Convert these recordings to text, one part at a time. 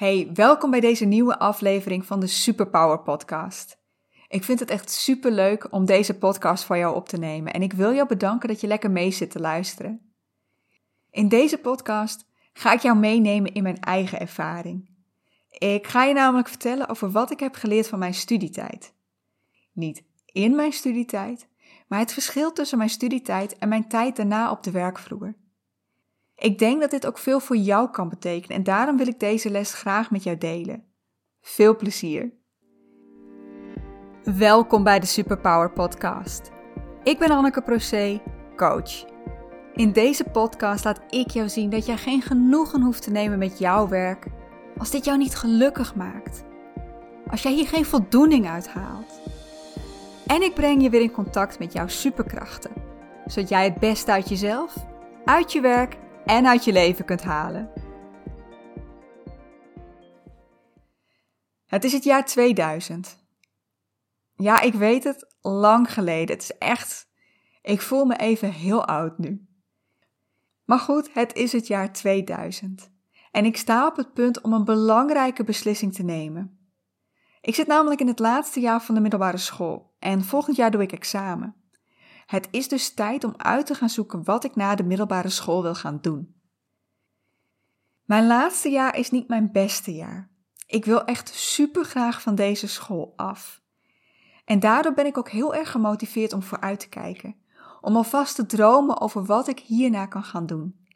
Hey, welkom bij deze nieuwe aflevering van de Superpower Podcast. Ik vind het echt super leuk om deze podcast voor jou op te nemen en ik wil jou bedanken dat je lekker mee zit te luisteren. In deze podcast ga ik jou meenemen in mijn eigen ervaring. Ik ga je namelijk vertellen over wat ik heb geleerd van mijn studietijd. Niet in mijn studietijd, maar het verschil tussen mijn studietijd en mijn tijd daarna op de werkvloer. Ik denk dat dit ook veel voor jou kan betekenen en daarom wil ik deze les graag met jou delen. Veel plezier! Welkom bij de Superpower Podcast. Ik ben Anneke Procé, coach. In deze podcast laat ik jou zien dat jij geen genoegen hoeft te nemen met jouw werk als dit jou niet gelukkig maakt. Als jij hier geen voldoening uit haalt. En ik breng je weer in contact met jouw superkrachten, zodat jij het beste uit jezelf, uit je werk en uit je leven kunt halen. Het is het jaar 2000. Ja, ik weet het, lang geleden. Het is echt. Ik voel me even heel oud nu. Maar goed, het is het jaar 2000. En ik sta op het punt om een belangrijke beslissing te nemen. Ik zit namelijk in het laatste jaar van de middelbare school en volgend jaar doe ik examen. Het is dus tijd om uit te gaan zoeken wat ik na de middelbare school wil gaan doen. Mijn laatste jaar is niet mijn beste jaar. Ik wil echt super graag van deze school af. En daardoor ben ik ook heel erg gemotiveerd om vooruit te kijken, om alvast te dromen over wat ik hierna kan gaan doen.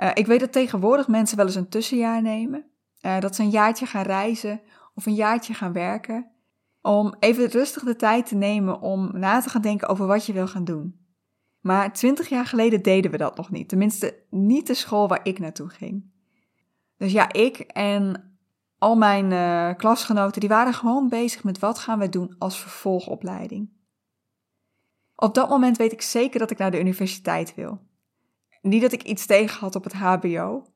Uh, ik weet dat tegenwoordig mensen wel eens een tussenjaar nemen, uh, dat ze een jaartje gaan reizen of een jaartje gaan werken om even rustig de tijd te nemen om na te gaan denken over wat je wil gaan doen. Maar twintig jaar geleden deden we dat nog niet. Tenminste, niet de school waar ik naartoe ging. Dus ja, ik en al mijn uh, klasgenoten, die waren gewoon bezig met wat gaan we doen als vervolgopleiding. Op dat moment weet ik zeker dat ik naar de universiteit wil. Niet dat ik iets tegen had op het HBO,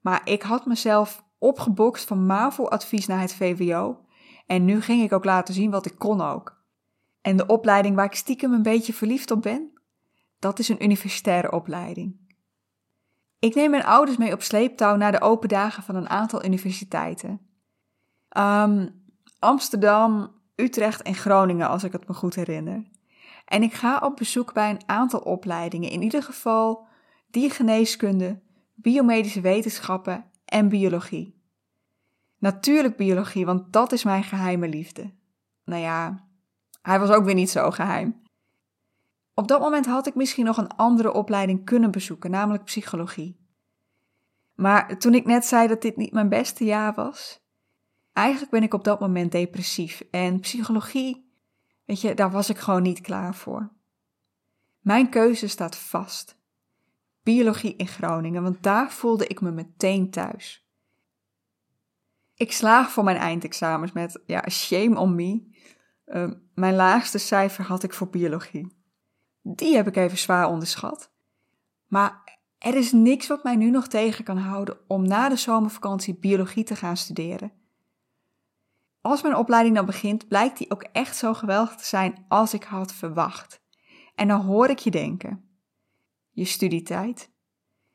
maar ik had mezelf opgebokst van MAVO-advies naar het VWO en nu ging ik ook laten zien wat ik kon ook. En de opleiding waar ik stiekem een beetje verliefd op ben, dat is een universitaire opleiding. Ik neem mijn ouders mee op sleeptouw naar de open dagen van een aantal universiteiten. Um, Amsterdam, Utrecht en Groningen, als ik het me goed herinner. En ik ga op bezoek bij een aantal opleidingen, in ieder geval diergeneeskunde, biomedische wetenschappen en biologie. Natuurlijk biologie, want dat is mijn geheime liefde. Nou ja, hij was ook weer niet zo geheim. Op dat moment had ik misschien nog een andere opleiding kunnen bezoeken, namelijk psychologie. Maar toen ik net zei dat dit niet mijn beste jaar was, eigenlijk ben ik op dat moment depressief. En psychologie, weet je, daar was ik gewoon niet klaar voor. Mijn keuze staat vast. Biologie in Groningen, want daar voelde ik me meteen thuis. Ik slaag voor mijn eindexamens met, ja, shame on me. Uh, mijn laagste cijfer had ik voor biologie. Die heb ik even zwaar onderschat. Maar er is niks wat mij nu nog tegen kan houden om na de zomervakantie biologie te gaan studeren. Als mijn opleiding dan begint, blijkt die ook echt zo geweldig te zijn als ik had verwacht. En dan hoor ik je denken: je studietijd?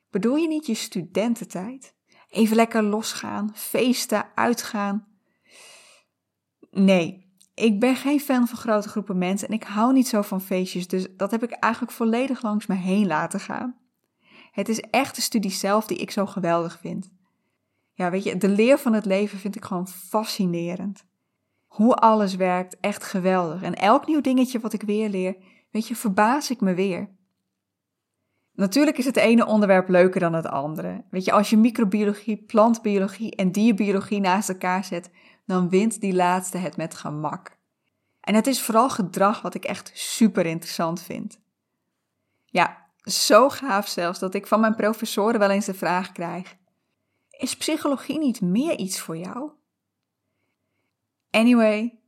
Bedoel je niet je studententijd? Even lekker losgaan, feesten, uitgaan. Nee, ik ben geen fan van grote groepen mensen en ik hou niet zo van feestjes, dus dat heb ik eigenlijk volledig langs me heen laten gaan. Het is echt de studie zelf die ik zo geweldig vind. Ja, weet je, de leer van het leven vind ik gewoon fascinerend. Hoe alles werkt, echt geweldig. En elk nieuw dingetje wat ik weer leer, weet je, verbaas ik me weer. Natuurlijk is het ene onderwerp leuker dan het andere. Weet je, als je microbiologie, plantbiologie en dierbiologie naast elkaar zet, dan wint die laatste het met gemak. En het is vooral gedrag wat ik echt super interessant vind. Ja, zo gaaf zelfs dat ik van mijn professoren wel eens de vraag krijg: Is psychologie niet meer iets voor jou? Anyway,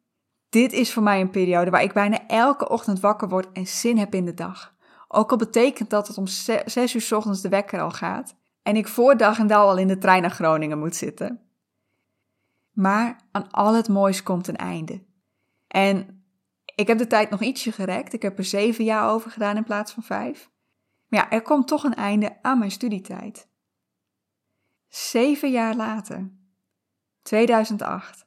dit is voor mij een periode waar ik bijna elke ochtend wakker word en zin heb in de dag. Ook al betekent dat het om zes uur s ochtends de wekker al gaat en ik voor dag en dauw al in de trein naar Groningen moet zitten. Maar aan al het moois komt een einde. En ik heb de tijd nog ietsje gerekt. Ik heb er zeven jaar over gedaan in plaats van vijf. Maar ja, er komt toch een einde aan mijn studietijd. Zeven jaar later. 2008.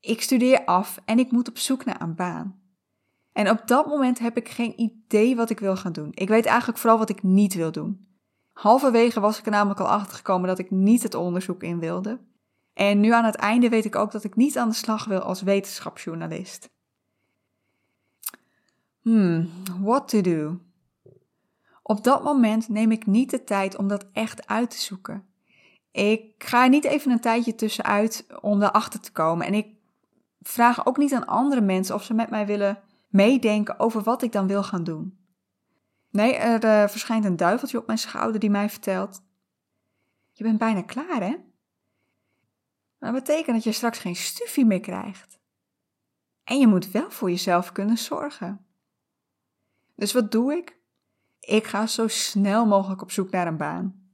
Ik studeer af en ik moet op zoek naar een baan. En op dat moment heb ik geen idee wat ik wil gaan doen. Ik weet eigenlijk vooral wat ik niet wil doen. Halverwege was ik er namelijk al achter gekomen dat ik niet het onderzoek in wilde. En nu aan het einde weet ik ook dat ik niet aan de slag wil als wetenschapsjournalist. Hmm, what to do? Op dat moment neem ik niet de tijd om dat echt uit te zoeken. Ik ga er niet even een tijdje tussenuit om erachter te komen. En ik vraag ook niet aan andere mensen of ze met mij willen meedenken over wat ik dan wil gaan doen. Nee, er uh, verschijnt een duiveltje op mijn schouder die mij vertelt: Je bent bijna klaar, hè? Dat betekent dat je straks geen stufie meer krijgt. En je moet wel voor jezelf kunnen zorgen. Dus wat doe ik? Ik ga zo snel mogelijk op zoek naar een baan.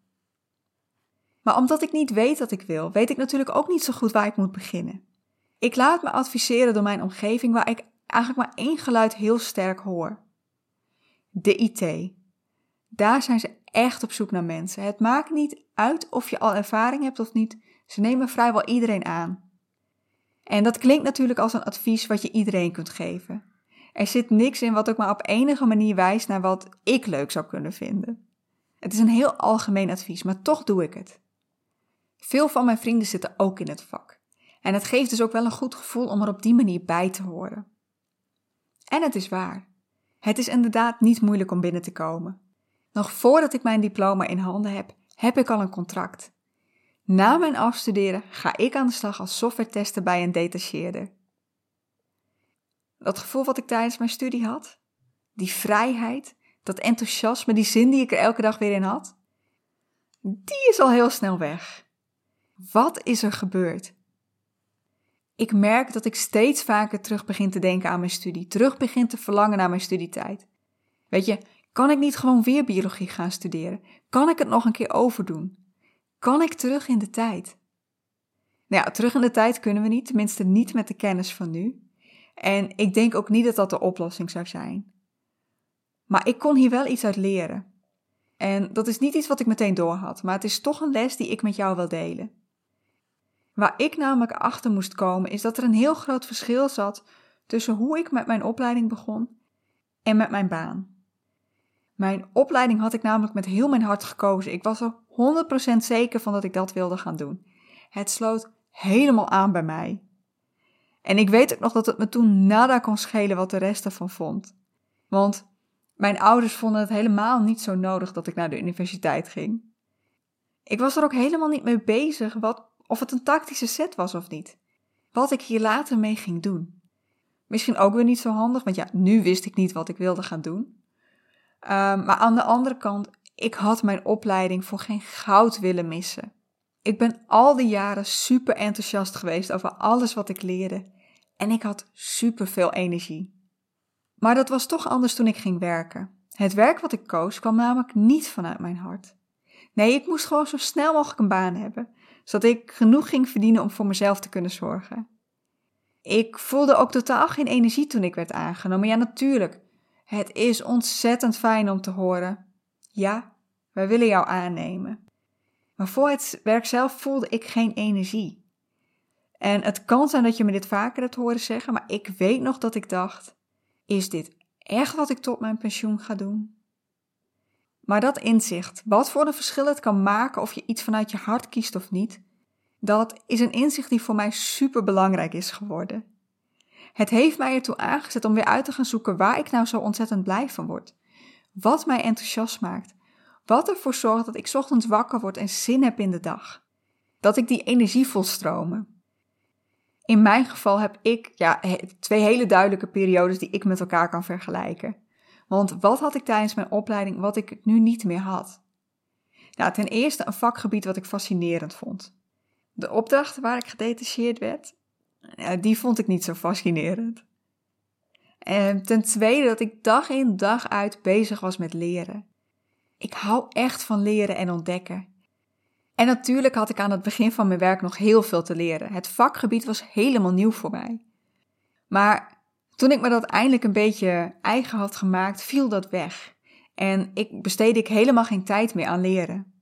Maar omdat ik niet weet wat ik wil, weet ik natuurlijk ook niet zo goed waar ik moet beginnen. Ik laat me adviseren door mijn omgeving waar ik eigenlijk maar één geluid heel sterk hoor. De IT. Daar zijn ze echt op zoek naar mensen. Het maakt niet uit of je al ervaring hebt of niet. Ze nemen vrijwel iedereen aan. En dat klinkt natuurlijk als een advies wat je iedereen kunt geven. Er zit niks in wat ook maar op enige manier wijst naar wat ik leuk zou kunnen vinden. Het is een heel algemeen advies, maar toch doe ik het. Veel van mijn vrienden zitten ook in het vak. En het geeft dus ook wel een goed gevoel om er op die manier bij te horen. En het is waar. Het is inderdaad niet moeilijk om binnen te komen. Nog voordat ik mijn diploma in handen heb, heb ik al een contract. Na mijn afstuderen ga ik aan de slag als software-tester bij een detacheerder. Dat gevoel wat ik tijdens mijn studie had, die vrijheid, dat enthousiasme, die zin die ik er elke dag weer in had, die is al heel snel weg. Wat is er gebeurd? Ik merk dat ik steeds vaker terug begin te denken aan mijn studie, terug begin te verlangen naar mijn studietijd. Weet je, kan ik niet gewoon weer biologie gaan studeren? Kan ik het nog een keer overdoen? Kan ik terug in de tijd? Nou ja, terug in de tijd kunnen we niet, tenminste niet met de kennis van nu. En ik denk ook niet dat dat de oplossing zou zijn. Maar ik kon hier wel iets uit leren. En dat is niet iets wat ik meteen doorhad, maar het is toch een les die ik met jou wil delen. Waar ik namelijk achter moest komen, is dat er een heel groot verschil zat tussen hoe ik met mijn opleiding begon en met mijn baan. Mijn opleiding had ik namelijk met heel mijn hart gekozen. Ik was er 100% zeker van dat ik dat wilde gaan doen. Het sloot helemaal aan bij mij. En ik weet ook nog dat het me toen nada kon schelen wat de rest ervan vond. Want mijn ouders vonden het helemaal niet zo nodig dat ik naar de universiteit ging. Ik was er ook helemaal niet mee bezig wat, of het een tactische set was of niet. Wat ik hier later mee ging doen. Misschien ook weer niet zo handig, want ja, nu wist ik niet wat ik wilde gaan doen. Ehm, maar aan de andere kant, ik had mijn opleiding voor geen goud willen missen. Ik ben al die jaren super enthousiast geweest over alles wat ik leerde. En ik had super veel energie. Maar dat was toch anders toen ik ging werken. Het werk wat ik koos kwam namelijk niet vanuit mijn hart. Nee, ik moest gewoon zo snel mogelijk een baan hebben, zodat ik genoeg ging verdienen om voor mezelf te kunnen zorgen. Ik voelde ook totaal geen energie toen ik werd aangenomen. Ja, natuurlijk. Het is ontzettend fijn om te horen. Ja, wij willen jou aannemen. Maar voor het werk zelf voelde ik geen energie. En het kan zijn dat je me dit vaker hebt horen zeggen, maar ik weet nog dat ik dacht: is dit echt wat ik tot mijn pensioen ga doen? Maar dat inzicht, wat voor een verschil het kan maken of je iets vanuit je hart kiest of niet, dat is een inzicht die voor mij super belangrijk is geworden. Het heeft mij ertoe aangezet om weer uit te gaan zoeken waar ik nou zo ontzettend blij van word. Wat mij enthousiast maakt. Wat ervoor zorgt dat ik ochtends wakker word en zin heb in de dag. Dat ik die energie voel stromen. In mijn geval heb ik ja, twee hele duidelijke periodes die ik met elkaar kan vergelijken. Want wat had ik tijdens mijn opleiding wat ik nu niet meer had? Nou, ten eerste een vakgebied wat ik fascinerend vond. De opdrachten waar ik gedetacheerd werd, die vond ik niet zo fascinerend. En ten tweede dat ik dag in dag uit bezig was met leren. Ik hou echt van leren en ontdekken. En natuurlijk had ik aan het begin van mijn werk nog heel veel te leren. Het vakgebied was helemaal nieuw voor mij. Maar toen ik me dat eindelijk een beetje eigen had gemaakt, viel dat weg. En ik besteedde ik helemaal geen tijd meer aan leren.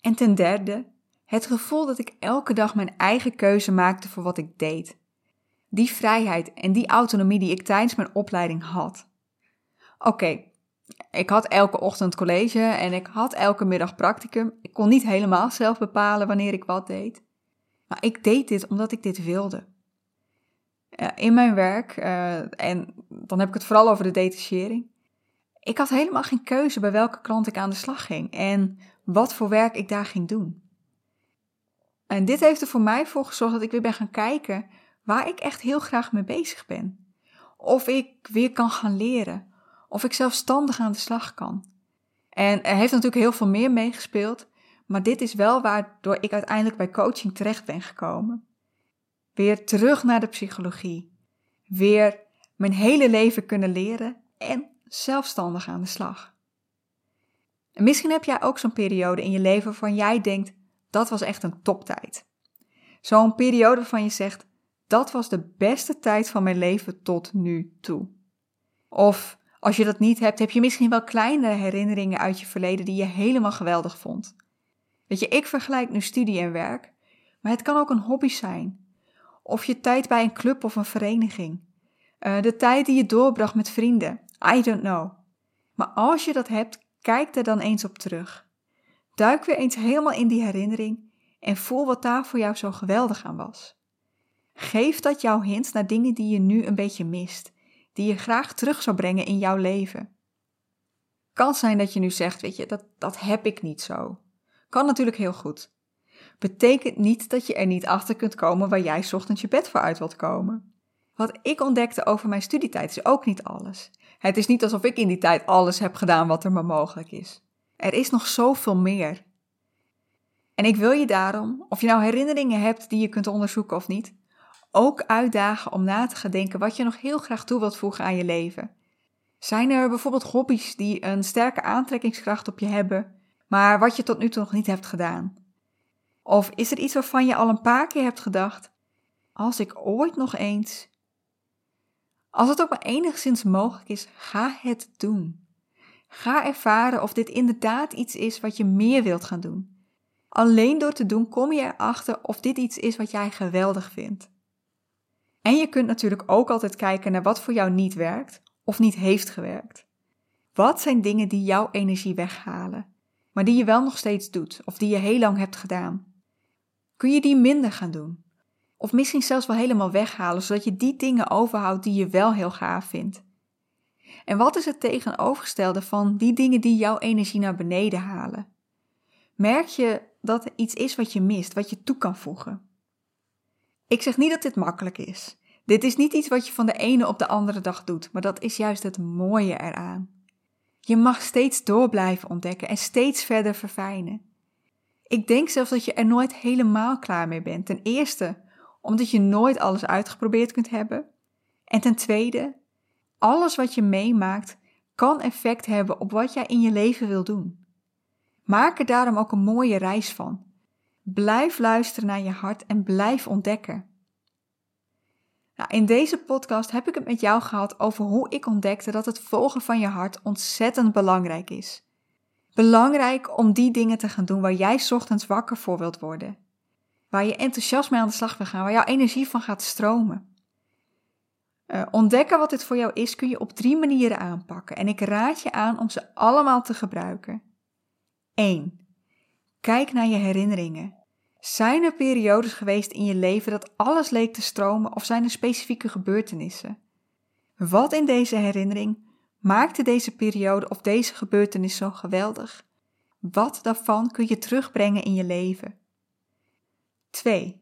En ten derde, het gevoel dat ik elke dag mijn eigen keuze maakte voor wat ik deed. Die vrijheid en die autonomie die ik tijdens mijn opleiding had. Oké, ik had elke ochtend college en ik had elke middag practicum. Ik kon niet helemaal zelf bepalen wanneer ik wat deed. Maar ik deed dit omdat ik dit wilde. In mijn werk, uh, en dan heb ik het vooral over de detachering. Ik had helemaal geen keuze bij welke klant ik aan de slag ging en wat voor werk ik daar ging doen. En dit heeft er voor mij voor gezorgd dat ik weer ben gaan kijken waar ik echt heel graag mee bezig ben. Of ik weer kan gaan leren. Of ik zelfstandig aan de slag kan. En er heeft natuurlijk heel veel meer meegespeeld. Maar dit is wel waardoor ik uiteindelijk bij coaching terecht ben gekomen. Weer terug naar de psychologie. Weer mijn hele leven kunnen leren en zelfstandig aan de slag. En misschien heb jij ook zo'n periode in je leven waarvan jij denkt: dat was echt een toptijd. Zo'n periode waarvan je zegt: dat was de beste tijd van mijn leven tot nu toe. Of als je dat niet hebt, heb je misschien wel kleine herinneringen uit je verleden die je helemaal geweldig vond. Weet je, ik vergelijk nu studie en werk, maar het kan ook een hobby zijn. Of je tijd bij een club of een vereniging. Uh, de tijd die je doorbracht met vrienden. I don't know. Maar als je dat hebt, kijk er dan eens op terug. Duik weer eens helemaal in die herinnering en voel wat daar voor jou zo geweldig aan was. Geef dat jouw hints naar dingen die je nu een beetje mist, die je graag terug zou brengen in jouw leven. Kan zijn dat je nu zegt, weet je, dat, dat heb ik niet zo. Kan natuurlijk heel goed. Betekent niet dat je er niet achter kunt komen waar jij ochtends je bed voor uit wilt komen. Wat ik ontdekte over mijn studietijd is ook niet alles. Het is niet alsof ik in die tijd alles heb gedaan wat er maar mogelijk is. Er is nog zoveel meer. En ik wil je daarom, of je nou herinneringen hebt die je kunt onderzoeken of niet, ook uitdagen om na te gaan denken wat je nog heel graag toe wilt voegen aan je leven. Zijn er bijvoorbeeld hobby's die een sterke aantrekkingskracht op je hebben, maar wat je tot nu toe nog niet hebt gedaan? Of is er iets waarvan je al een paar keer hebt gedacht: als ik ooit nog eens. Als het ook maar enigszins mogelijk is, ga het doen. Ga ervaren of dit inderdaad iets is wat je meer wilt gaan doen. Alleen door te doen kom je erachter of dit iets is wat jij geweldig vindt. En je kunt natuurlijk ook altijd kijken naar wat voor jou niet werkt of niet heeft gewerkt. Wat zijn dingen die jouw energie weghalen, maar die je wel nog steeds doet of die je heel lang hebt gedaan? Kun je die minder gaan doen? Of misschien zelfs wel helemaal weghalen, zodat je die dingen overhoudt die je wel heel gaaf vindt. En wat is het tegenovergestelde van die dingen die jouw energie naar beneden halen? Merk je dat er iets is wat je mist, wat je toe kan voegen? Ik zeg niet dat dit makkelijk is. Dit is niet iets wat je van de ene op de andere dag doet, maar dat is juist het mooie eraan. Je mag steeds door blijven ontdekken en steeds verder verfijnen. Ik denk zelfs dat je er nooit helemaal klaar mee bent. Ten eerste omdat je nooit alles uitgeprobeerd kunt hebben. En ten tweede, alles wat je meemaakt kan effect hebben op wat jij in je leven wil doen. Maak er daarom ook een mooie reis van. Blijf luisteren naar je hart en blijf ontdekken. Nou, in deze podcast heb ik het met jou gehad over hoe ik ontdekte dat het volgen van je hart ontzettend belangrijk is. Belangrijk om die dingen te gaan doen waar jij ochtends wakker voor wilt worden. Waar je enthousiast mee aan de slag wil gaan, waar jouw energie van gaat stromen. Uh, ontdekken wat dit voor jou is kun je op drie manieren aanpakken en ik raad je aan om ze allemaal te gebruiken. 1. Kijk naar je herinneringen. Zijn er periodes geweest in je leven dat alles leek te stromen of zijn er specifieke gebeurtenissen? Wat in deze herinnering maakte deze periode of deze gebeurtenis zo geweldig? Wat daarvan kun je terugbrengen in je leven? 2.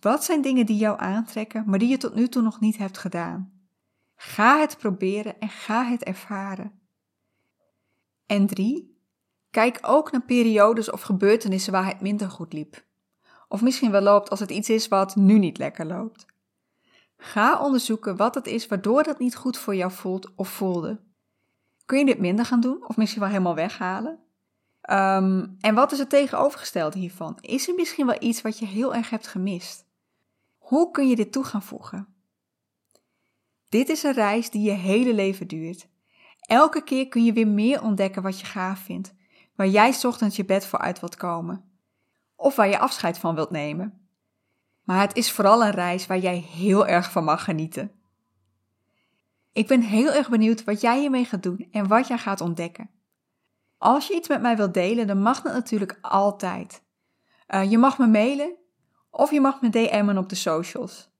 Wat zijn dingen die jou aantrekken, maar die je tot nu toe nog niet hebt gedaan? Ga het proberen en ga het ervaren. En 3. Kijk ook naar periodes of gebeurtenissen waar het minder goed liep. Of misschien wel loopt als het iets is wat nu niet lekker loopt. Ga onderzoeken wat het is waardoor dat niet goed voor jou voelt of voelde. Kun je dit minder gaan doen of misschien wel helemaal weghalen? Um, en wat is het tegenovergestelde hiervan? Is er misschien wel iets wat je heel erg hebt gemist? Hoe kun je dit toe gaan voegen? Dit is een reis die je hele leven duurt. Elke keer kun je weer meer ontdekken wat je gaaf vindt, waar jij ochtends je bed voor uit wilt komen. Of waar je afscheid van wilt nemen. Maar het is vooral een reis waar jij heel erg van mag genieten. Ik ben heel erg benieuwd wat jij hiermee gaat doen en wat jij gaat ontdekken. Als je iets met mij wilt delen, dan mag dat natuurlijk altijd. Uh, je mag me mailen of je mag me DM'en op de socials.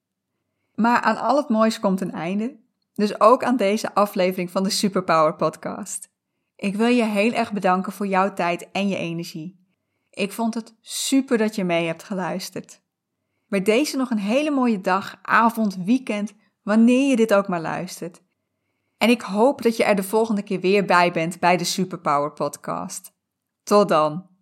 Maar aan al het moois komt een einde, dus ook aan deze aflevering van de Superpower Podcast. Ik wil je heel erg bedanken voor jouw tijd en je energie. Ik vond het super dat je mee hebt geluisterd. Bij deze nog een hele mooie dag, avond, weekend, wanneer je dit ook maar luistert. En ik hoop dat je er de volgende keer weer bij bent bij de Superpower Podcast. Tot dan!